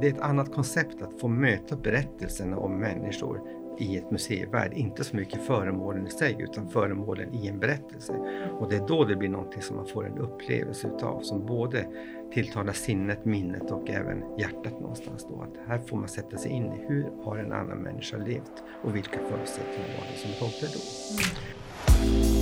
det är ett annat koncept att få möta berättelserna om människor i ett museivärld. Inte så mycket föremålen i sig utan föremålen i en berättelse. Och det är då det blir någonting som man får en upplevelse utav som både tilltalar sinnet, minnet och även hjärtat någonstans. Då. Att här får man sätta sig in i hur har en annan människa levt och vilka förutsättningar var det som rådde då.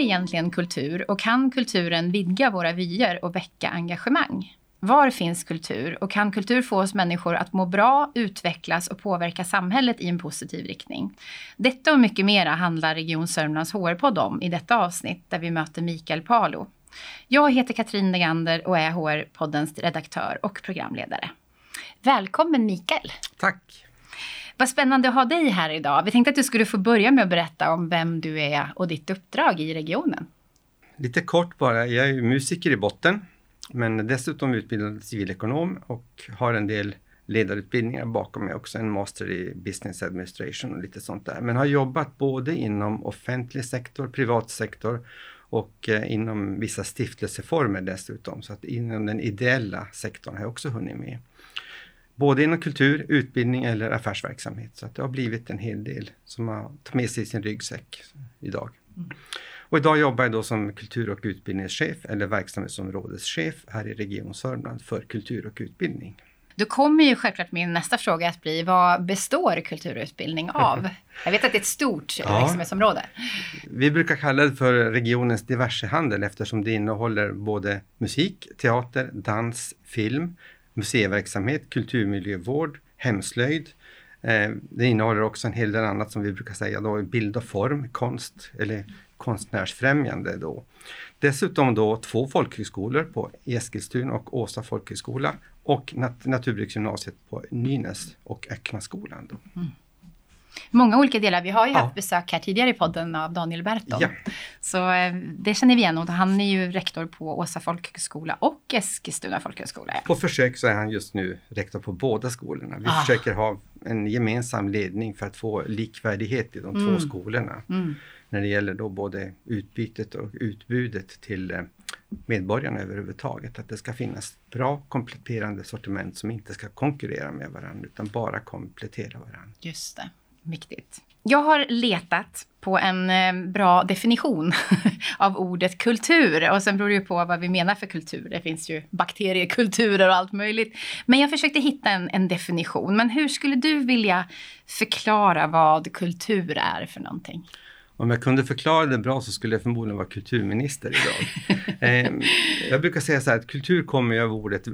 Egentligen kultur och kan kulturen vidga våra vyer och väcka engagemang? Var finns kultur och kan kultur få oss människor att må bra, utvecklas och påverka samhället i en positiv riktning? Detta och mycket mera handlar Region Sörmlands HR-podd om i detta avsnitt där vi möter Mikael Palo. Jag heter Katrin Negander och är HR-poddens redaktör och programledare. Välkommen Mikael! Tack! Vad spännande att ha dig här idag. Vi tänkte att du skulle få börja med att berätta om vem du är och ditt uppdrag i regionen. Lite kort bara, jag är musiker i botten, men dessutom utbildad civilekonom och har en del ledarutbildningar bakom mig också, en master i business administration och lite sånt där. Men har jobbat både inom offentlig sektor, privat sektor och eh, inom vissa stiftelseformer dessutom. Så att inom den ideella sektorn har jag också hunnit med. Både inom kultur, utbildning eller affärsverksamhet. Så det har blivit en hel del som har tagit med sig i sin ryggsäck idag. Mm. Och idag jobbar jag då som kultur och utbildningschef eller verksamhetsområdeschef här i Region Sörmland för kultur och utbildning. Då kommer ju självklart min nästa fråga att bli, vad består kulturutbildning av? Jag vet att det är ett stort ja. verksamhetsområde. Vi brukar kalla det för regionens diversehandel eftersom det innehåller både musik, teater, dans, film, museiverksamhet, kulturmiljövård, hemslöjd. Eh, det innehåller också en hel del annat som vi brukar säga då, bild och form, konst eller konstnärsfrämjande. Då. Dessutom då två folkhögskolor på Eskilstuna och Åsa folkhögskola och nat Naturbruksgymnasiet på Nynäs och Öcknaskolan. Då. Mm många olika delar. Vi har ju ja. haft besök här tidigare i podden av Daniel Berton. Ja. Så eh, det känner vi igen och han är ju rektor på Åsa folkhögskola och Eskilstuna folkhögskola. På försök så är han just nu rektor på båda skolorna. Vi ah. försöker ha en gemensam ledning för att få likvärdighet i de mm. två skolorna. Mm. När det gäller då både utbytet och utbudet till eh, medborgarna överhuvudtaget. Att det ska finnas bra kompletterande sortiment som inte ska konkurrera med varandra utan bara komplettera varandra. Just det. Viktigt. Jag har letat på en eh, bra definition av ordet kultur. Och sen beror det ju på vad vi menar för kultur. Det finns ju bakteriekulturer och allt möjligt. Men jag försökte hitta en, en definition. Men hur skulle du vilja förklara vad kultur är för någonting? Om jag kunde förklara det bra så skulle jag förmodligen vara kulturminister idag. eh, jag brukar säga så här att kultur kommer ju av ordet, eh,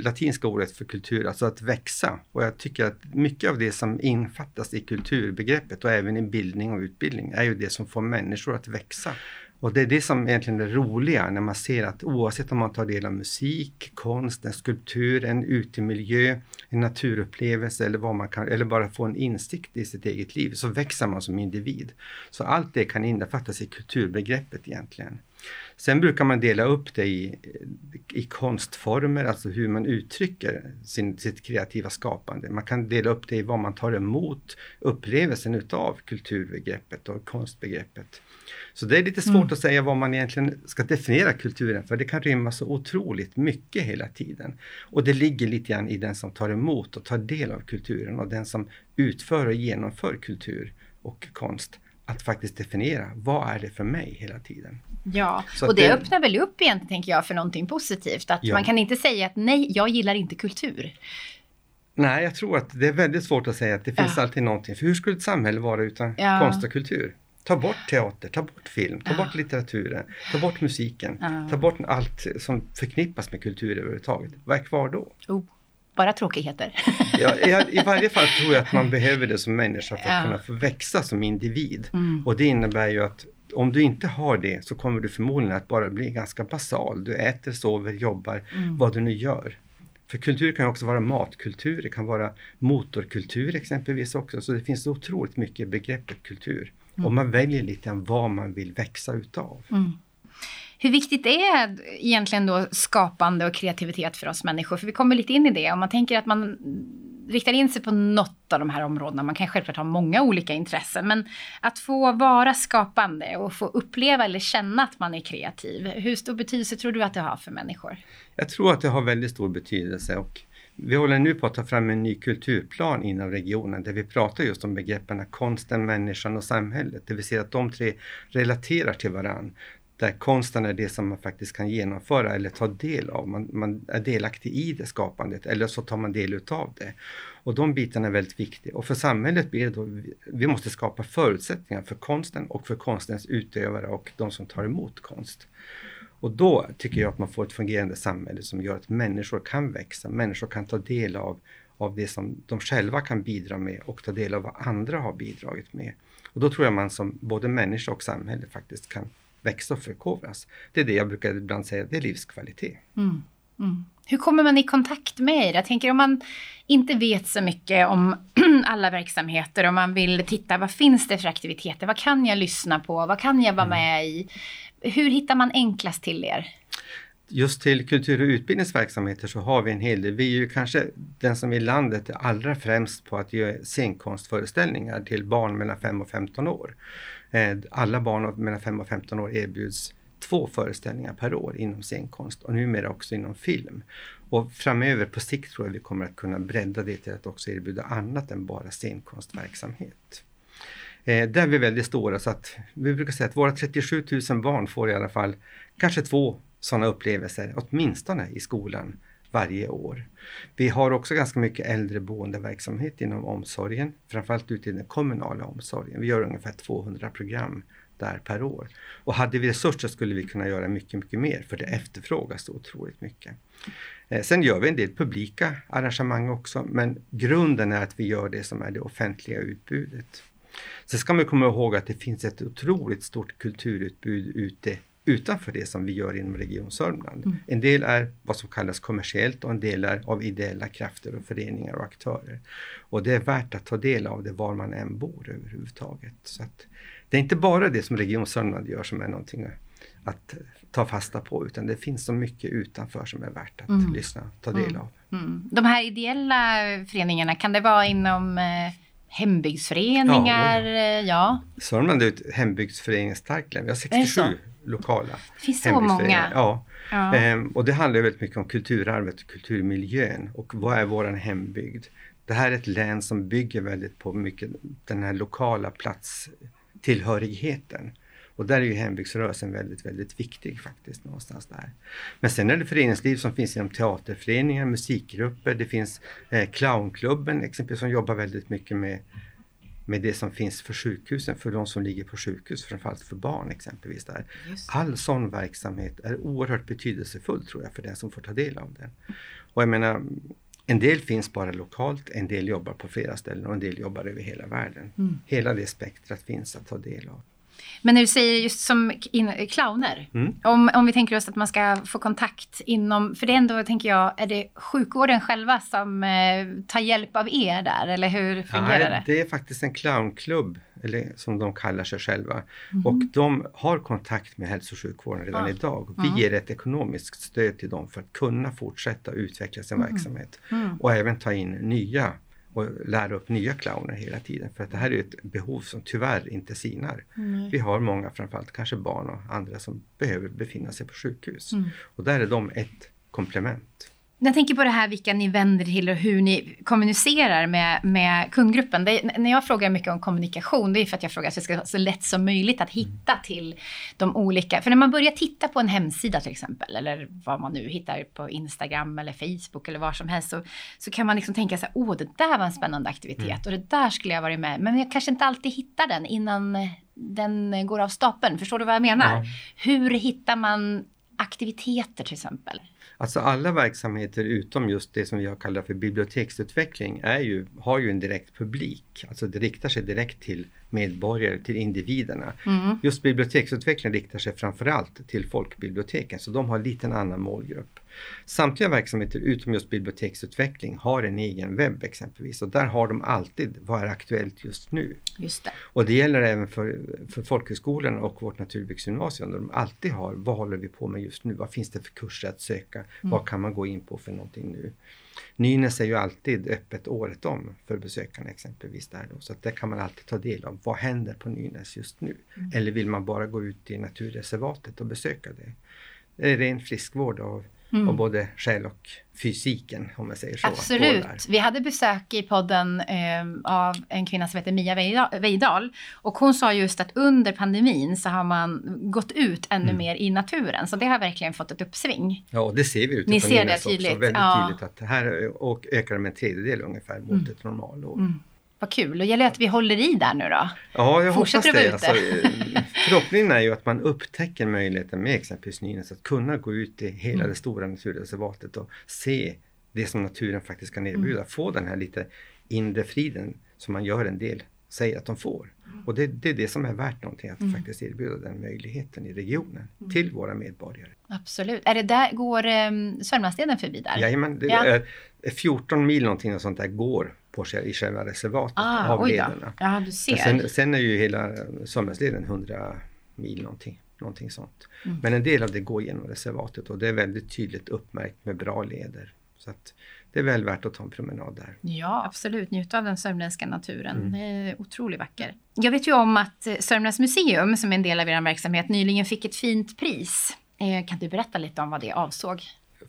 latinska ordet för kultur, alltså att växa. Och jag tycker att mycket av det som infattas i kulturbegreppet och även i bildning och utbildning är ju det som får människor att växa. Och det är det som egentligen är det roliga när man ser att oavsett om man tar del av musik, konst, en skulptur, en utemiljö, en naturupplevelse eller, vad man kan, eller bara få en insikt i sitt eget liv så växer man som individ. Så allt det kan innefattas i kulturbegreppet egentligen. Sen brukar man dela upp det i, i konstformer, alltså hur man uttrycker sin, sitt kreativa skapande. Man kan dela upp det i vad man tar emot upplevelsen utav kulturbegreppet och konstbegreppet. Så det är lite svårt mm. att säga vad man egentligen ska definiera kulturen för det kan rymma så otroligt mycket hela tiden. Och det ligger lite grann i den som tar emot och tar del av kulturen och den som utför och genomför kultur och konst att faktiskt definiera vad är det för mig hela tiden. Ja, så och det, det, öppnar väl upp egentligen tänker jag för någonting positivt. Att ja. man kan inte säga att nej, jag gillar inte kultur. Nej, jag tror att det är väldigt svårt att säga att det finns ja. alltid någonting. För hur skulle ett samhälle vara utan ja. konst och kultur? Ta bort teater, ta bort film, ta bort litteraturen, ta bort musiken, ta bort allt som förknippas med kultur överhuvudtaget. Vad är kvar då? Oh, bara tråkigheter. ja, i, varje fall tror jag att man behöver det som människa för att kunna få växa som individ. Mm. Och det innebär ju att om du inte har det så kommer du förmodligen att bara bli ganska basal. Du äter, sover, jobbar, mm. vad du nu gör. För kultur kan också vara matkultur, det kan vara motorkultur exempelvis också. Så det finns otroligt mycket begreppet kultur Mm. Och man väljer lite vad man vill växa utav. Mm. Hur viktigt är egentligen då skapande och kreativitet för oss människor? För vi kommer lite in i det. Om man tänker att man riktar in sig på något av de här områdena, man kan självklart ha många olika intressen, men att få vara skapande och få uppleva eller känna att man är kreativ, hur stor betydelse tror du att det har för människor? Jag tror att det har väldigt stor betydelse och vi håller nu på att ta fram en ny kulturplan inom regionen där vi pratar just om begreppen konsten, människan och samhället. Det vill säga att de tre relaterar till varann där konsten är det som man faktiskt kan genomföra eller ta del av. Man, man, är delaktig i det skapandet eller så tar man del utav det. Och de bitarna är väldigt viktiga. Och för samhället blir det då, vi måste skapa förutsättningar för konsten och för konstens utövare och de som tar emot konst. Och då tycker jag att man får ett fungerande samhälle som gör att människor kan växa, människor kan ta del av, av det som de själva kan bidra med och ta del av vad andra har bidragit med. Och då tror jag man som både människa och samhälle faktiskt kan växa och förkovras. Det är det jag brukar ibland säga, det är livskvalitet. Mm. Mm. Hur kommer man i kontakt med er? Jag tänker om man inte vet så mycket om alla verksamheter och man vill titta, vad finns det för aktiviteter? Vad kan jag lyssna på? Vad kan jag vara mm. med i? Hur hittar man enklast till er? Just till kultur och utbildningsverksamheter så har vi en hel del. Vi är ju kanske den som i landet är allra främst på att göra scenkonstföreställningar till barn mellan 5 och 15 år. Eh, alla barn mellan 5 och 15 år erbjuds två föreställningar per år inom scenkonst och numera också inom film. Och framöver på sikt tror jag vi kommer att kunna bredda det till att också erbjuda annat än bara scenkonstverksamhet. Eh, där är vi väldigt stora så att vi brukar säga att våra 37 000 barn får i alla fall kanske två sådana upplevelser, åtminstone i skolan varje år. Vi har också ganska mycket äldreboendeverksamhet inom omsorgen, framförallt ute i den kommunala omsorgen. Vi gör ungefär 200 program där per år. Och hade vi resurser skulle vi kunna göra mycket, mycket mer för det efterfrågas så otroligt mycket. Eh, sen gör vi en del publika arrangemang också, men grunden är att vi gör det som är det offentliga utbudet. Sen ska man komma ihåg att det finns ett otroligt stort kulturutbud ute utanför det som vi gör inom Region Sörmland. Mm. En del är vad som kallas kommersiellt och en del är av ideella krafter och föreningar och aktörer. Och det är värt att ta del av det var man än bor överhuvudtaget. Så att det är inte bara det som Region Sörmland gör som är någonting att ta fasta på utan det finns så mycket utanför som är värt att mm. lyssna och ta del mm. av. Mm. De här ideella föreningarna, kan det vara inom eh hembygdsföreningar. Ja, ja. Sörmland är ett hembygdsföreningsstarkt län. Vi har 67 lokala Det finns så många. Ja. ja. Ehm, och det handlar väldigt mycket om kulturarvet och kulturmiljön och vad är våran hembygd? Det här är ett län som bygger väldigt på mycket den här lokala platstillhörigheten. Och där är ju hembygdsrörelsen väldigt, väldigt viktig faktiskt någonstans där. Men sen är det föreningsliv som finns inom teaterföreningar, musikgrupper, det finns eh, clownklubben exempelvis som jobbar väldigt mycket med med det som finns för sjukhusen, för de som ligger på sjukhus, framförallt för barn exempelvis. Där. All sån verksamhet är oerhört betydelsefull tror jag för den som får ta del av den. Och jag menar, en del finns bara lokalt, en del jobbar på flera ställen och en del jobbar över hela världen. Mm. Hela det spektrat finns att ta del av. Men när du säger just som in, clowner, mm. om, om vi tänker oss att man ska få kontakt inom, för det är ändå, tänker jag, är det sjukvården själva som eh, tar hjälp av er där, eller hur fungerar ja, det? Det är faktiskt en clownklubb, eller som de kallar sig själva. Mm. Och de har kontakt med hälso och sjukvården redan ja. idag. Vi mm. ger ett ekonomiskt stöd till dem för att kunna fortsätta utveckla sin mm. verksamhet mm. och även ta in nya och lära upp nya clowner hela tiden. För att det här är ett behov som tyvärr inte sinar. Mm. Vi har många, framförallt kanske barn och andra som behöver befinna sig på sjukhus. Mm. Och där är de ett komplement. Jag tänker på det här vilka ni vänder till och hur ni kommunicerar med, med kundgruppen. Det, när jag frågar mycket om kommunikation, det är för att jag frågar att det ska vara så lätt som möjligt att hitta till de olika. För när man börjar titta på en hemsida till exempel, eller vad man nu hittar på Instagram eller Facebook eller var som helst, så, så kan man liksom tänka sig, åh, det där var en spännande aktivitet mm. och det där skulle jag varit med. Men jag kanske inte alltid hittar den innan den går av stapeln. Förstår du vad jag menar? Ja. Hur hittar man aktiviteter till exempel? Alltså alla verksamheter utom just det som vi har kallat för biblioteksutveckling är ju, har ju en direkt publik. Alltså det riktar sig direkt till medborgare, till individerna. Mm. Just biblioteksutveckling riktar sig framförallt till folkbiblioteken så de har en annan målgrupp. Samtliga verksamheter utom just biblioteksutveckling har en egen webb exempelvis och där har de alltid vad är aktuellt just nu. Just det. Och det gäller även för, för folkhögskolorna och vårt naturbruksgymnasium där de alltid har vad håller vi på med just nu? Vad finns det för kurser att söka? Vad kan man gå in på för någonting nu? Nynäs är ju alltid öppet året om för besökarna exempelvis där då, så att där kan man alltid ta del av vad händer på Nynäs just nu? Eller vill man bara gå ut i naturreservatet och besöka det? Det är ren friskvård av, av både själ och fysiken om jag säger så. Absolut. Vi hade besök i podden eh, av en kvinna som heter Mia Veidal. Och hon sa just att under pandemin så har man gått ut ännu Mm. mer i naturen. Så det har verkligen fått ett uppsving. Ja, det ser vi ute Ni ser det tydligt, också. Väldigt ja. tydligt att här och ökar det med en tredjedel ungefär mot ett normalår. Vad kul. Och gäller att vi håller i där nu då. Ja, jag Fortsätter hoppas det. Alltså, förhoppningen är ju att man upptäcker möjligheten med exempelvis Nynäs att kunna gå ut i hela Mm. det stora naturreservatet och se det som naturen faktiskt kan Mm. erbjuda. Få den här lite inre friden som man gör en del säger att de får. Mm. Och det, det är det som är värt någonting, att faktiskt erbjuda den möjligheten i regionen Mm. till våra medborgare. Absolut. Är det där, går eh, Sörmlandsleden förbi där? Jajamän, det Ja. är 14 mil någonting och sånt där går på i själva reservatet Ah, av lederna. Ja, du ser. Sen, sen är ju hela Sörmlandsleden 100 mil någonting, någonting sånt. Mm. Men en del av det går genom reservatet och det är väldigt tydligt uppmärkt med bra leder. Så att det är väl värt att ta en promenad där. Ja, absolut. Njuta av den sörmländska naturen. Mm. Det är otroligt vacker. Jag vet ju om att eh, Sörmlands museum, som är en del av er verksamhet, nyligen fick ett fint pris. Eh, Kan du berätta lite om vad det avsåg?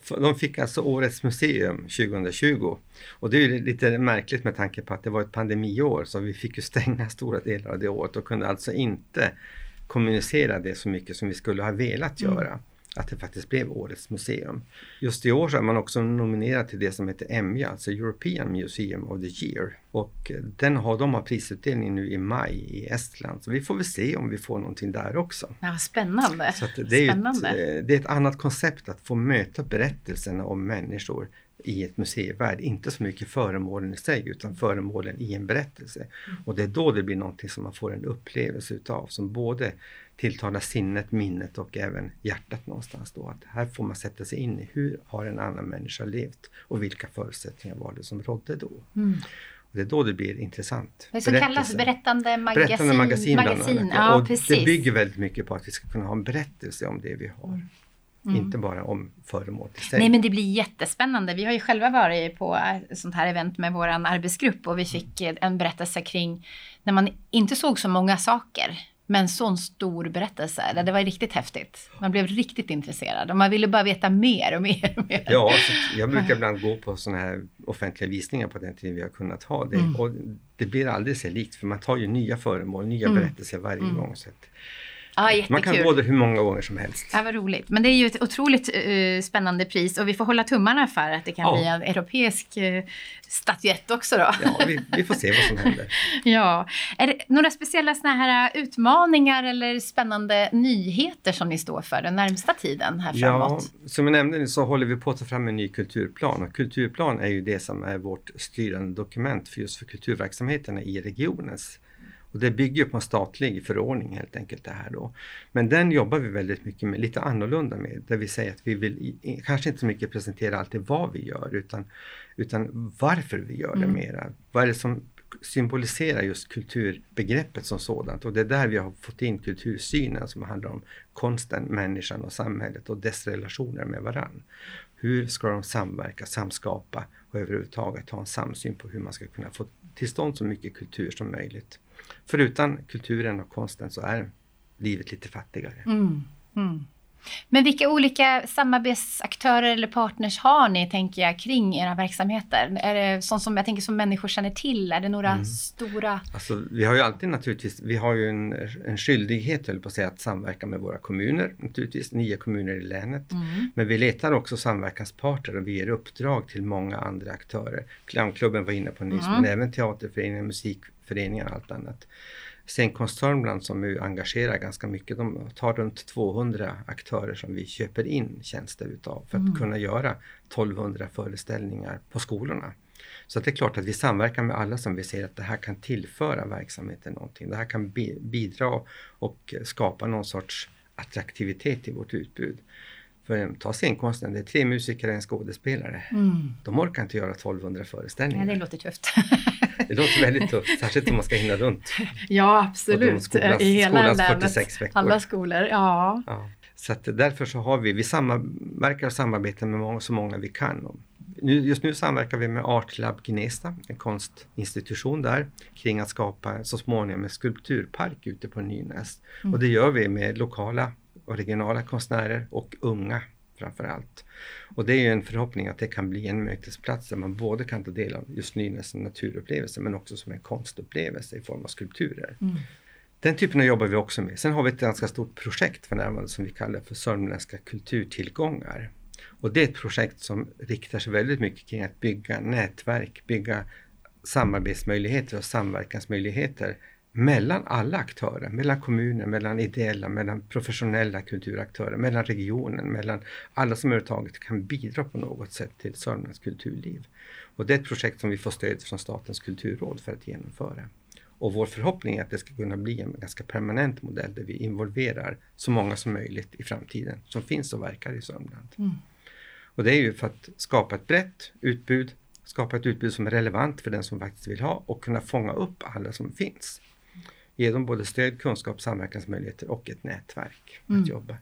De fick alltså Årets museum 2020 och det är ju lite märkligt med tanke på att det var ett pandemiår så vi fick ju stänga stora delar av det året och kunde alltså inte kommunicera det så mycket som vi skulle ha velat göra. Att det faktiskt blev Årets museum. Just i år så är man också nominerad till det som heter EMJA, alltså European Museum of the Year. Och den har, de har prisutdelning nu i maj i Estland. Så vi får väl se om vi får någonting där också. Ja, spännande. Det, är ju ett, spännande. eh, det är ett annat koncept att få möta berättelserna om människor i ett museivärld. Inte så mycket föremålen i sig utan föremålen i en berättelse. Mm. Och det är då det blir någonting som man får en upplevelse utav som både tilltalar sinnet, minnet och även hjärtat någonstans då. Att här får man sätta sig in i hur har en annan människa levt och vilka förutsättningar var det som rådde då. Mm. Och det är då det blir intressant. Det som kallas berättande magasin. Berättande magasin, bland annat. Ja, och precis. det bygger väldigt mycket på att vi ska kunna ha en berättelse om det vi har. Mm. Inte bara om föremål i sig. Nej men det blir jättespännande. Vi har ju själva varit på ett sånt här event med vår arbetsgrupp och vi fick en berättelse kring när man inte såg så många saker. Men sån stor berättelse. Det var riktigt häftigt. Man blev riktigt intresserad och man ville bara veta mer och mer och mer. Ja, jag brukar ibland gå på sådana här offentliga visningar på den tiden vi har kunnat ha det. Mm. Och det blir aldrig sig likt för man tar ju nya föremål, nya Mm. berättelser varje Mm. gång. Så att Ja, jättekul. man kan gå där hur många gånger som helst. Ja, vad roligt. Men det är ju ett otroligt eh, spännande pris och vi får hålla tummarna för att det kan Ja. bli en europeisk uh, statyett också då. Ja, vi, vi får se vad som händer. Ja. Är det några speciella såna här utmaningar eller spännande nyheter som ni står för den närmsta tiden här Ja, framåt? som jag nämnde så håller vi på att ta fram en ny kulturplan och kulturplan är ju det som är vårt styrande dokument för just för kulturverksamheterna i regionens. Och det bygger på en statlig förordning helt enkelt det här då. Men den jobbar vi väldigt mycket med, lite annorlunda med, där vi säger att vi vill kanske inte så mycket presentera alltid vad vi gör utan, utan varför vi gör det Mm. mera. Vad är det som symboliserar just kulturbegreppet som sådant och det är där vi har fått in kultursynen som handlar om konsten, människan och samhället och dess relationer med varann. Hur ska de samverka, samskapa och överhuvudtaget ha en samsyn på hur man ska kunna få till stånd så mycket kultur som möjligt. För utan kulturen och konsten så är livet lite fattigare. Mm. Mm. Men vilka olika samarbetsaktörer eller partners har ni, tänker jag, kring era verksamheter? Är det sånt som jag tänker som människor känner till? Är det några Mm. stora... Alltså, vi har ju alltid naturligtvis, vi har ju en, en skyldighet höll på att säga, att samverka med våra kommuner naturligtvis, nio kommuner i länet. Mm. Men vi letar också samverkanspartner och vi ger uppdrag till många andra aktörer. Clownklubben var inne på nyss, Mm. men även teaterföreningar, musikföreningar och allt annat. Scenkonst Sörmland som ju engagerar ganska mycket, de tar runt 200 aktörer som vi köper in tjänster utav för att mm. kunna göra 1200 föreställningar på skolorna. Så det är klart att vi samverkar med alla som vi ser att det här kan tillföra verksamheten någonting. Det här kan bidra och skapa någon sorts attraktivitet i vårt utbud. För ta scenkonsten, det är tre musiker och en skådespelare. Mm. De orkar inte göra 1200 föreställningar. Ja, det låter tufft. det låter väldigt tufft, särskilt om man ska hinna runt. Ja, absolut. Skolas, I hela skolans 46 veckor. Alla skolor, ja. ja. Så därför så har vi, vi samverkar och samarbetar med många, så många vi kan. Nu, just nu samverkar vi med Art Lab Gnesta, en konstinstitution där, kring att skapa så småningom en skulpturpark ute på Nynäs. Mm. Och det gör vi med lokala och regionala konstnärer och unga framför allt. Och det är ju en förhoppning att det kan bli en mötesplats där man både kan ta del av just Nynäs naturupplevelse men också som en konstupplevelse i form av skulpturer. Mm. Den typen av jobbar vi också med. Sen har vi ett ganska stort projekt för närvarande som vi kallar för Sörmländska kulturtillgångar. Och det är ett projekt som riktar sig väldigt mycket kring att bygga nätverk, bygga samarbetsmöjligheter och samverkansmöjligheter mellan alla aktörer, mellan kommuner, mellan ideella, mellan professionella kulturaktörer, mellan regionen, mellan alla som överhuvudtaget kan bidra på något sätt till Sörmlands kulturliv. Och det är ett projekt som vi får stöd från Statens kulturråd för att genomföra. Och vår förhoppning är att det ska kunna bli en ganska permanent modell där vi involverar så många som möjligt i framtiden som finns och verkar i Sörmland. Mm. Och det är ju för att skapa ett brett utbud, skapa ett utbud som är relevant för den som faktiskt vill ha och kunna fånga upp alla som finns. Ge dem både stöd, kunskap, samverkansmöjligheter och ett nätverk mm. att jobba.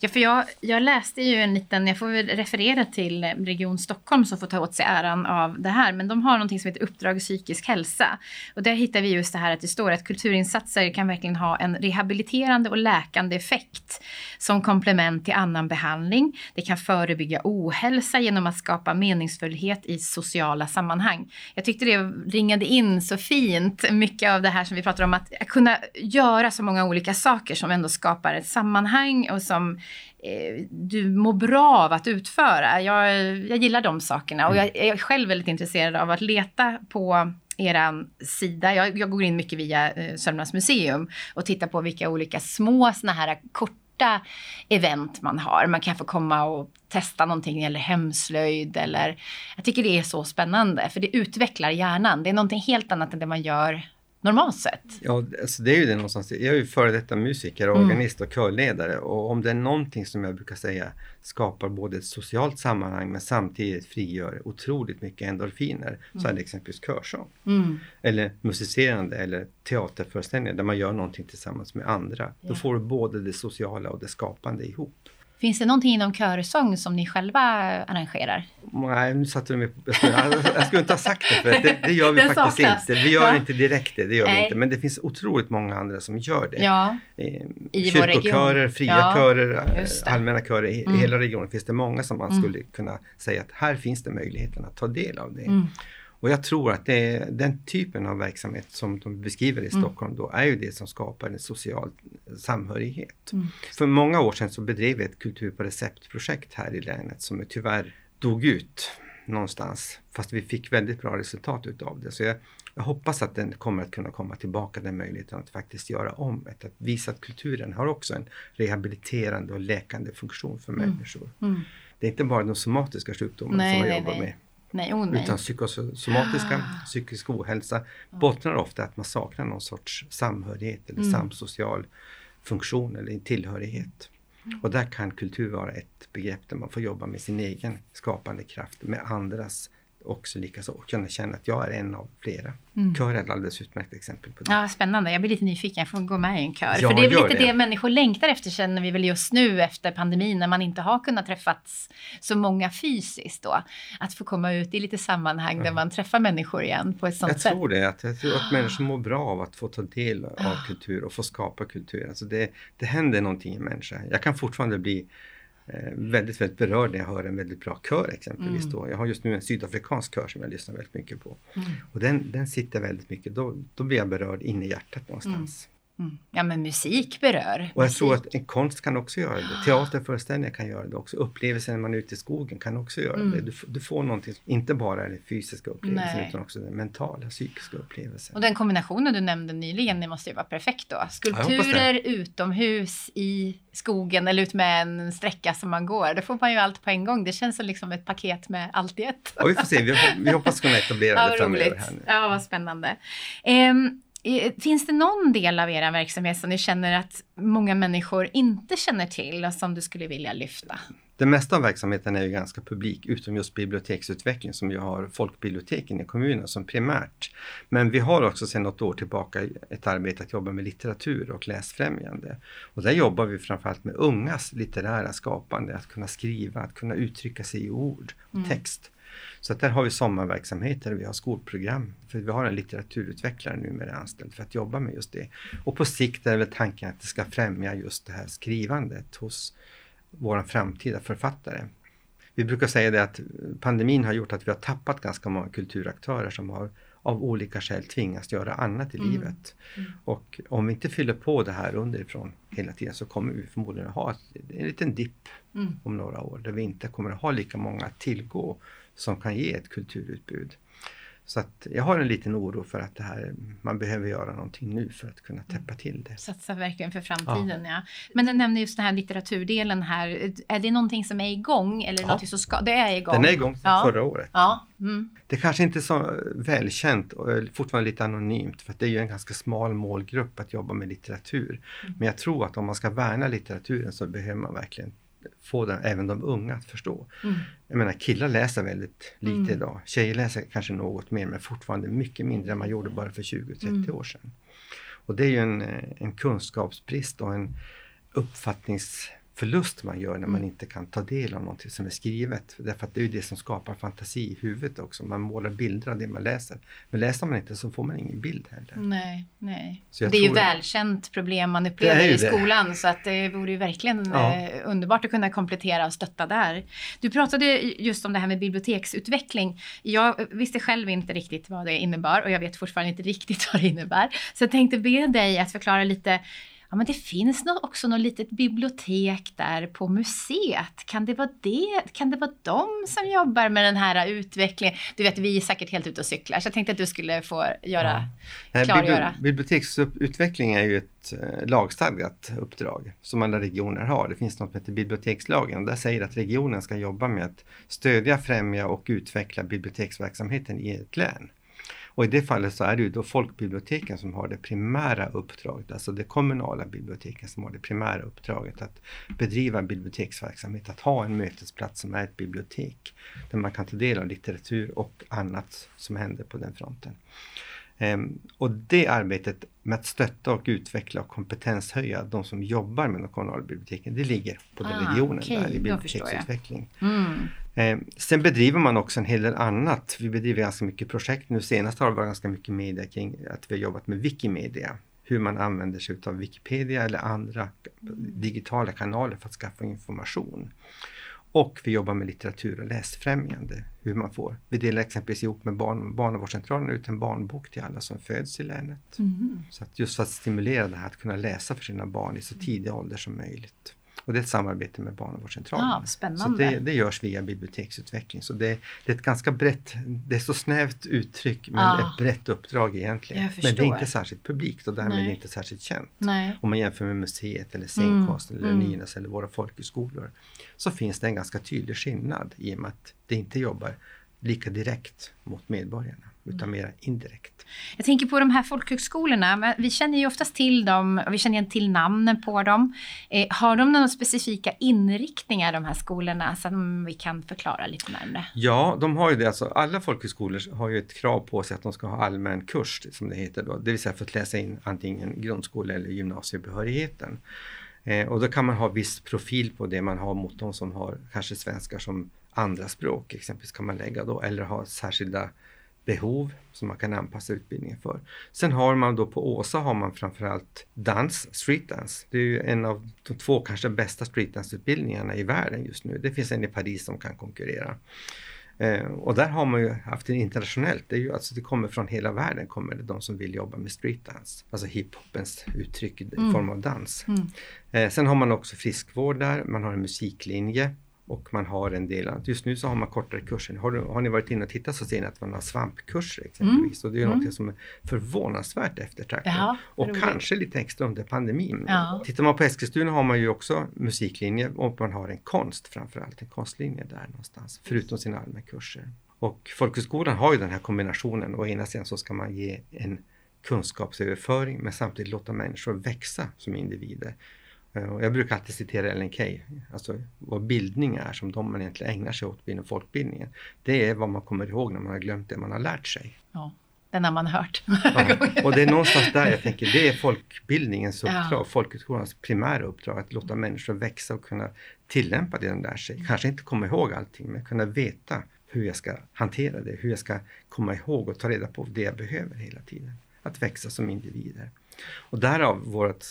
Ja, för jag, jag läste ju en liten, jag får väl referera till eh, Region Stockholm som får ta åt sig äran av det här, men de har någonting som heter Uppdrag psykisk hälsa. Och där hittar vi just det här att det står att kulturinsatser kan verkligen ha en rehabiliterande och läkande effekt som komplement till annan behandling. Det kan förebygga ohälsa genom att skapa meningsfullhet i sociala sammanhang. Jag tyckte det ringade in så fint, mycket av det här som vi pratar om, att kunna göra så många olika saker som ändå skapar ett sammanhang och som eh, du mår bra av att utföra. Jag, jag gillar de sakerna och jag, jag är själv väldigt intresserad av att leta på er sida. Jag, jag, går in mycket via eh, Sörmlands museum och tittar på vilka olika små såna här korta event man har. Man kan få komma och testa någonting eller hemslöjd eller jag tycker det är så spännande för det utvecklar hjärnan. Det är någonting helt annat än det man gör normalt sett. Ja, alltså det är ju det någonstans. Jag är ju före detta musiker, mm. organist och körledare och om det är någonting som jag brukar säga skapar både ett socialt sammanhang men samtidigt frigör otroligt mycket endorfiner mm. så är det exempelvis körsång. Mm. Eller musicerande eller teaterföreställningar där man gör någonting tillsammans med andra. Yeah. Då får du både det sociala och det skapande ihop. Finns det någonting inom körsång som ni själva arrangerar? Nej, nu satte du mig på... Jag skulle inte ha sagt det, för det, det gör vi faktiskt saknas. inte. Vi gör ja. inte direkt det, det gör vi inte. Men det finns otroligt många andra som gör det. Ja. I Kyrkokörer, fria ja, körer, allmänna körer. I mm. hela regionen finns det många som man mm. skulle kunna säga att här finns det möjligheten att ta del av det. Mm. Och jag tror att det är den typen av verksamhet som de beskriver i mm. Stockholm då är ju det som skapar en social samhörighet. Mm. För många år sedan så bedrev vi ett kultur på recept-projekt här i länet som tyvärr dog ut någonstans. Fast vi fick väldigt bra resultat utav det. Så jag, jag hoppas att den kommer att kunna komma tillbaka, den möjligheten att faktiskt göra om det. Att visa att kulturen har också en rehabiliterande och läkande funktion för mm. människor. Mm. Det är inte bara de somatiska sjukdomarna nej, som jag jobbar nej. med. Nej, oh nej. Utan psykosomatiska, ah. psykisk ohälsa bottnar ofta att man saknar någon sorts samhörighet eller mm. samsocial funktion eller tillhörighet. Mm. Och där kan kultur vara ett begrepp där man får jobba med sin egen skapande kraft, med andras också likaså kunna känna att jag är en av flera. Mm. Kör är ett alldeles utmärkt exempel på det. Ja, spännande. Jag blir lite nyfiken. Jag får gå med i en kör. Ja, För det är lite det. det människor längtar efter känner vi väl just nu efter pandemin när man inte har kunnat träffats så många fysiskt då. Att få komma ut i lite sammanhang ja. där man träffar människor igen på ett sånt jag sätt. Tror det, att, jag tror att människor mår bra av att få ta del av ah. kultur och få skapa kultur. Alltså det, det händer någonting i människan. Jag kan fortfarande bli väldigt, väldigt berörd när jag hör en väldigt bra kör exempelvis. Mm. Då. Jag har just nu en sydafrikansk kör som jag lyssnar väldigt mycket på. Mm. Och den, den sitter väldigt mycket, då, då blir jag berörd in i hjärtat någonstans. Mm. Ja, men musik berör. Och jag musik. tror att en konst kan också göra det. Teaterföreställningar kan göra det också. Upplevelsen när man är ute i skogen kan också göra Mm. det. Du, du får någonting, inte bara den fysiska upplevelsen Nej. utan också den mentala, psykiska upplevelsen. Och den kombinationen du nämnde nyligen, det måste ju vara perfekt då. Skulpturer utomhus i skogen eller ut med en sträcka som man går. Då får man ju allt på en gång. Det känns som liksom ett paket med allt i ett. Ja, vi får se, vi, vi hoppas kunna etablera Ja, det framöver. Här nu. Ja, vad spännande. Eh, finns det någon del av er verksamhet som ni känner att många människor inte känner till och som du skulle vilja lyfta? Det mesta av verksamheten är ju ganska publik, utom just biblioteksutveckling som ju har folkbiblioteken i kommunen som primärt. Men vi har också sedan något år tillbaka ett arbete att jobba med litteratur och läsfrämjande. Och där jobbar vi framförallt med ungas litterära skapande, att kunna skriva, att kunna uttrycka sig i ord och Mm. text. Så att där har vi sommarverksamheter, vi har skolprogram, för vi har en litteraturutvecklare numera anställd för att jobba med just det. Och på sikt är väl tanken att det ska främja just det här skrivandet hos våra framtida författare. Vi brukar säga det att pandemin har gjort att vi har tappat ganska många kulturaktörer som har av olika skäl tvingats göra annat i Mm. livet. Mm. Och om vi inte fyller på det här underifrån hela tiden så kommer vi förmodligen att ha en liten dipp Mm. om några år där vi inte kommer att ha lika många att tillgå som kan ge ett kulturutbud. Så att jag har en liten oro för att det här, man behöver göra någonting nu för att kunna täppa till det. Satsa verkligen för framtiden, ja. Men du nämnde just den här litteraturdelen här. Är det någonting som är igång? Eller Ja. som ska... Det är igång? Den är igång sedan Ja. förra året. Ja. Mm. Det kanske inte är så välkänt och är fortfarande lite anonymt för att det är ju en ganska smal målgrupp att jobba med litteratur. Mm. Men jag tror att om man ska värna litteraturen så behöver man verkligen få den, även de unga att förstå. Mm. Jag menar killar läser väldigt lite Mm. idag. Tjejer läser kanske något mer men fortfarande mycket mindre än man gjorde bara för 20-30 Mm. år sedan. Och det är ju en, eh, en kunskapsbrist och en uppfattningsförlust man gör när man Mm. inte kan ta del av någonting som är skrivet. Därför att det är ju det som skapar fantasi i huvudet också. Man målar bilder av det man läser. Men läser man inte så får man ingen bild heller. Nej, nej. Det är ju välkänt problem man Det upplever i det. skolan så att det vore ju verkligen Ja. eh, underbart att kunna komplettera och stötta där. Du pratade just om det här med biblioteksutveckling. Jag visste själv inte riktigt vad det innebar och jag vet fortfarande inte riktigt vad det innebär. Så jag tänkte be dig att förklara lite Ja, men det finns också något litet bibliotek där på museet. Kan det vara det? Kan det vara de som jobbar med den här utvecklingen? Du vet, vi är säkert helt ute och cyklar, så jag tänkte att du skulle få göra Nej, klargöra. bibli- Biblioteksutveckling är ju ett eh, lagstadgat uppdrag som alla regioner har. Det finns något som heter bibliotekslagen. Där säger att regionen ska jobba med att stödja, främja och utveckla biblioteksverksamheten i ett län. Och i det fallet så är det ju då folkbiblioteken som har det primära uppdraget, alltså det kommunala biblioteken som har det primära uppdraget att bedriva biblioteksverksamhet, att ha en mötesplats som är ett bibliotek där man kan ta del av litteratur och annat som händer på den fronten. Ehm, och det arbetet med att stötta och utveckla och kompetenshöja de som jobbar med de kommunala biblioteken, det ligger på den Ah, regionen okej, där i biblioteksutveckling. Mm. Eh, sen bedriver man också en hel del annat. Vi bedriver ganska mycket projekt. Nu senast har det varit ganska mycket media kring att vi har jobbat med Wikimedia. Hur man använder sig av Wikipedia eller andra digitala kanaler för att skaffa information. Och vi jobbar med litteratur och läsfrämjande. Hur man får. Vi delar exempelvis ihop med barn, barnavårdscentralen ut en barnbok till alla som föds i länet. Mhm. Så att just för att stimulera det här att kunna läsa för sina barn i så tidig ålder som möjligt. Och det är ett samarbete med barnavårdscentralen. Så spännande. det, det görs via biblioteksutveckling. Så det, det är ett ganska brett, det är så snävt uttryck men Ah. ett brett uppdrag egentligen. Men det är inte särskilt publikt och därmed Nej. inte särskilt känt. Nej. Om man jämför med museet eller scenkonsten Mm, eller mm. Nynäs eller våra folkhögskolor. Så finns det en ganska tydlig skillnad i och med att det inte jobbar lika direkt mot medborgarna utan Mm. mer indirekt. Jag tänker på de här folkhögskolorna. Vi känner ju oftast till dem och vi känner igen till namnen på dem. Eh, har de några specifika inriktningar de här skolorna som vi kan förklara lite närmare? Ja, de har ju det. Alltså, alla folkhögskolor har ju ett krav på sig att de ska ha allmän kurs, som det heter då. Det vill säga för att läsa in antingen grundskole eller gymnasiebehörigheten. Eh, och då kan man ha viss profil på det man har mot de som har kanske svenskar som andra språk. Exempelvis kan man lägga då, eller ha särskilda behov som man kan anpassa utbildningen för. Sen har man då på Åsa har man framförallt dans, streetdance. Det är ju en av de två kanske bästa streetdance-utbildningarna i världen just nu. Det finns en i Paris som kan konkurrera. Eh, och där har man ju haft det internationellt. Det, är ju, alltså det kommer från hela världen, kommer det de som vill jobba med streetdance. Alltså hiphopens uttryck i mm. form av dans. Mm. Eh, sen har man också friskvård där, man har en musiklinje och man har en del, just nu så har man kortare kurser. Har, du, har ni varit inne och tittat så ser ni att man har svampkurser exempelvis. Mm. Och det är mm. något som är förvånansvärt eftertraktat. Ja, och kanske lite extra under pandemin. Ja. Tittar man på Eskilstuna har man ju också musiklinje och man har en konst framförallt, en konstlinje där någonstans. Förutom sina allmänna kurser. Och folkhögskolan har ju den här kombinationen. Å ena sidan så ska man ge en kunskapsöverföring men samtidigt låta människor växa som individer. Eh, jag brukar alltid citera Ellen Key, alltså vad bildning är som de man egentligen ägnar sig åt inom folkbildningen. Det är vad man kommer ihåg när man har glömt det man har lärt sig. Ja, den har man hört. Ja, och det är någonstans där jag tänker, det är folkbildningens uppdrag, ja. folkhögskolans primära uppdrag, att låta människor växa och kunna tillämpa det de lär sig. Kanske inte komma ihåg allting, men kunna veta hur jag ska hantera det, hur jag ska komma ihåg och ta reda på det jag behöver hela tiden. Att växa som individer. Och därav vårt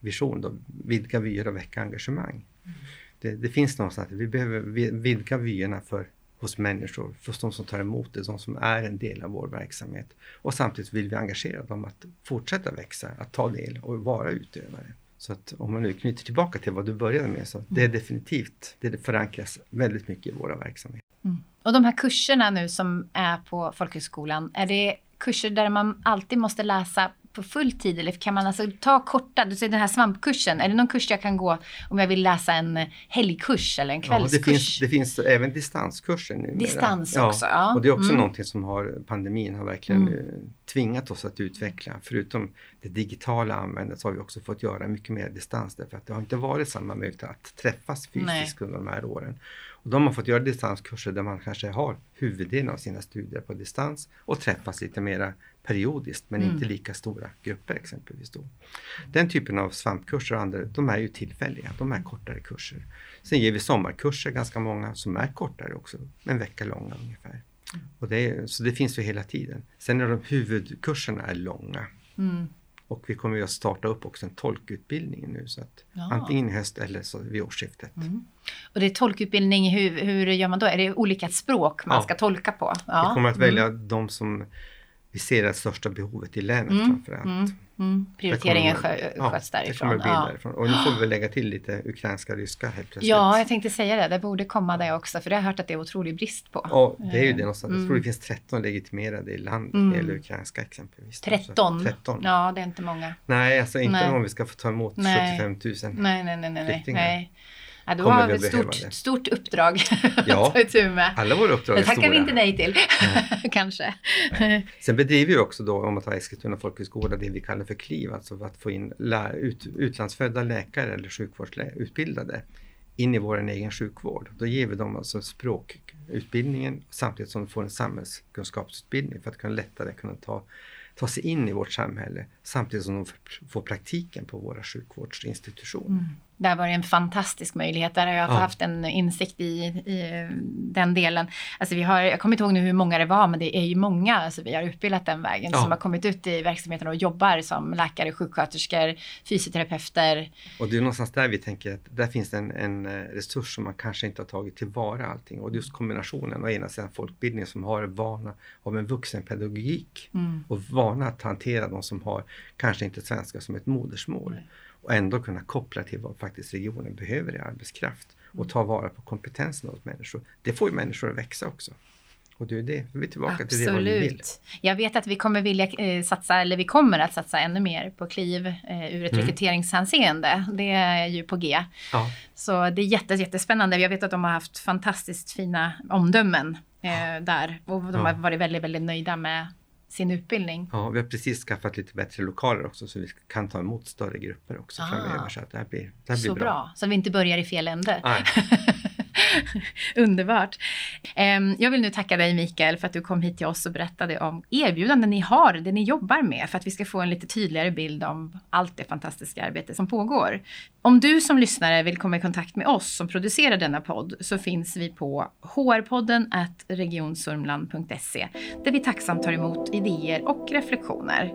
vision då, vidga vyer och väcka engagemang. Mm. Det, det, finns någonstans, vi behöver vidga vyerna för, hos människor, för de som tar emot det, de som är en del av vår verksamhet. Och samtidigt vill vi engagera dem att fortsätta växa, att ta del och vara utövare. Så att om man nu knyter tillbaka till vad du började med, så mm. det är definitivt, det förankras väldigt mycket i våra verksamheter. Mm. Och de här kurserna nu som är på folkhögskolan, är det kurser där man alltid måste läsa på full tid eller kan man alltså ta korta, du säger den här svampkursen, är det någon kurs jag kan gå om jag vill läsa en helgkurs eller en kvällskurs? Ja, det, finns, det finns även distanskurser nu. Distans ja, också, ja. Och det är också mm. någonting som har, pandemin har verkligen mm. tvingat oss att utveckla. Förutom det digitala användandet så har vi också fått göra mycket mer distans därför att det har inte varit samma möjlighet att träffas fysiskt Nej. under de här åren. Och de har fått göra distanskurser där man kanske har huvuddelen av sina studier på distans och träffas lite mera periodiskt men mm. inte lika stora grupper exempelvis. Då. Den typen av svampkurser och andra, de är ju tillfälliga, de är kortare kurser. Sen ger vi sommarkurser, ganska många, som är kortare också, en vecka långa ungefär. Mm. Och det är, så det finns ju hela tiden. Sen är de huvudkurserna är långa. Mm. Och vi kommer att starta upp också en tolkutbildning nu så att ja. antingen i höst eller så vid årsskiftet. Mm. Och det är tolkutbildning, hur, hur gör man då? Är det olika språk man ja. ska tolka på? Ja. Vi kommer att välja mm. de som vi ser det största behovet i länet mm. framförallt. Mm. Mm. Prioriteringen skö ja, sköts därifrån. Det ja. därifrån. Och nu får vi väl lägga till lite ukrainska, ryska helt plötsligt. Ja, jag tänkte säga det. Det borde komma det också, för det har jag hört att det är otrolig brist på. Ja, det är ju det någonstans. Mm. Jag tror det finns 13 legitimerade i landet mm. när det gäller ukrainska exempelvis. 13? 13? Ja, det är inte många. Nej, alltså inte nej. om vi ska få ta emot nej. 75 000 nej, nej, nej, nej. Nej. Ja, då har vi ett stort, stort uppdrag ja, att ta itu med. Alla våra uppdrag är stora. Det tackar vi inte nej till, kanske. Nej. Sen bedriver vi också då, om man tar Eskilstuna folkhögskola, det vi kallar för KLIV, alltså att få in ut, utlandsfödda läkare eller sjukvårdsutbildade in i vår egen sjukvård. Då ger vi dem alltså språkutbildningen samtidigt som de får en samhällskunskapsutbildning för att kunna lättare kunna ta ta sig in i vårt samhälle samtidigt som de får praktiken på våra sjukvårdsinstitutioner. Mm. Det har varit en fantastisk möjlighet. Där har jag ja. haft en insikt i, i den delen. Alltså vi har, jag kommer inte ihåg nu hur många det var, men det är ju många alltså vi har utbildat den vägen ja. som har kommit ut i verksamheten och jobbar som läkare, sjuksköterskor, fysioterapeuter. Och det är någonstans där vi tänker att där finns en, en eh, resurs som man kanske inte har tagit tillvara allting. Och just kombinationen, å ena sidan folkbildning som har vana av en vuxenpedagogik mm. och vana att hantera de som har kanske inte svenska som ett modersmål. Nej och ändå kunna koppla till vad faktiskt regionen behöver i arbetskraft och ta vara på kompetensen hos människor. Det får ju människor att växa också. Och det är det, vi är tillbaka Absolut. till det vad vi vill. Jag vet att vi kommer vilja eh, satsa, eller vi kommer att satsa ännu mer på KLIV eh, ur ett mm. rekryteringshänseende. Det är ju på G. Ja. Så det är jättes, jättespännande. Jag vet att de har haft fantastiskt fina omdömen eh, där och de ja. har varit väldigt, väldigt nöjda med sin utbildning. Ja, vi har precis skaffat lite bättre lokaler också så vi kan ta emot större grupper också ah, framöver. Så att det här blir, det här blir så bra. bra. Så vi inte börjar i fel ände. Underbart. Ehm, jag vill nu tacka dig Mikael för att du kom hit till oss och berättade om erbjudanden ni har, det ni jobbar med, för att vi ska få en lite tydligare bild om allt det fantastiska arbete som pågår. Om du som lyssnare vill komma i kontakt med oss som producerar denna podd så finns vi på hrpodden regionsurmland.se där vi tacksamt tar emot idéer och reflektioner.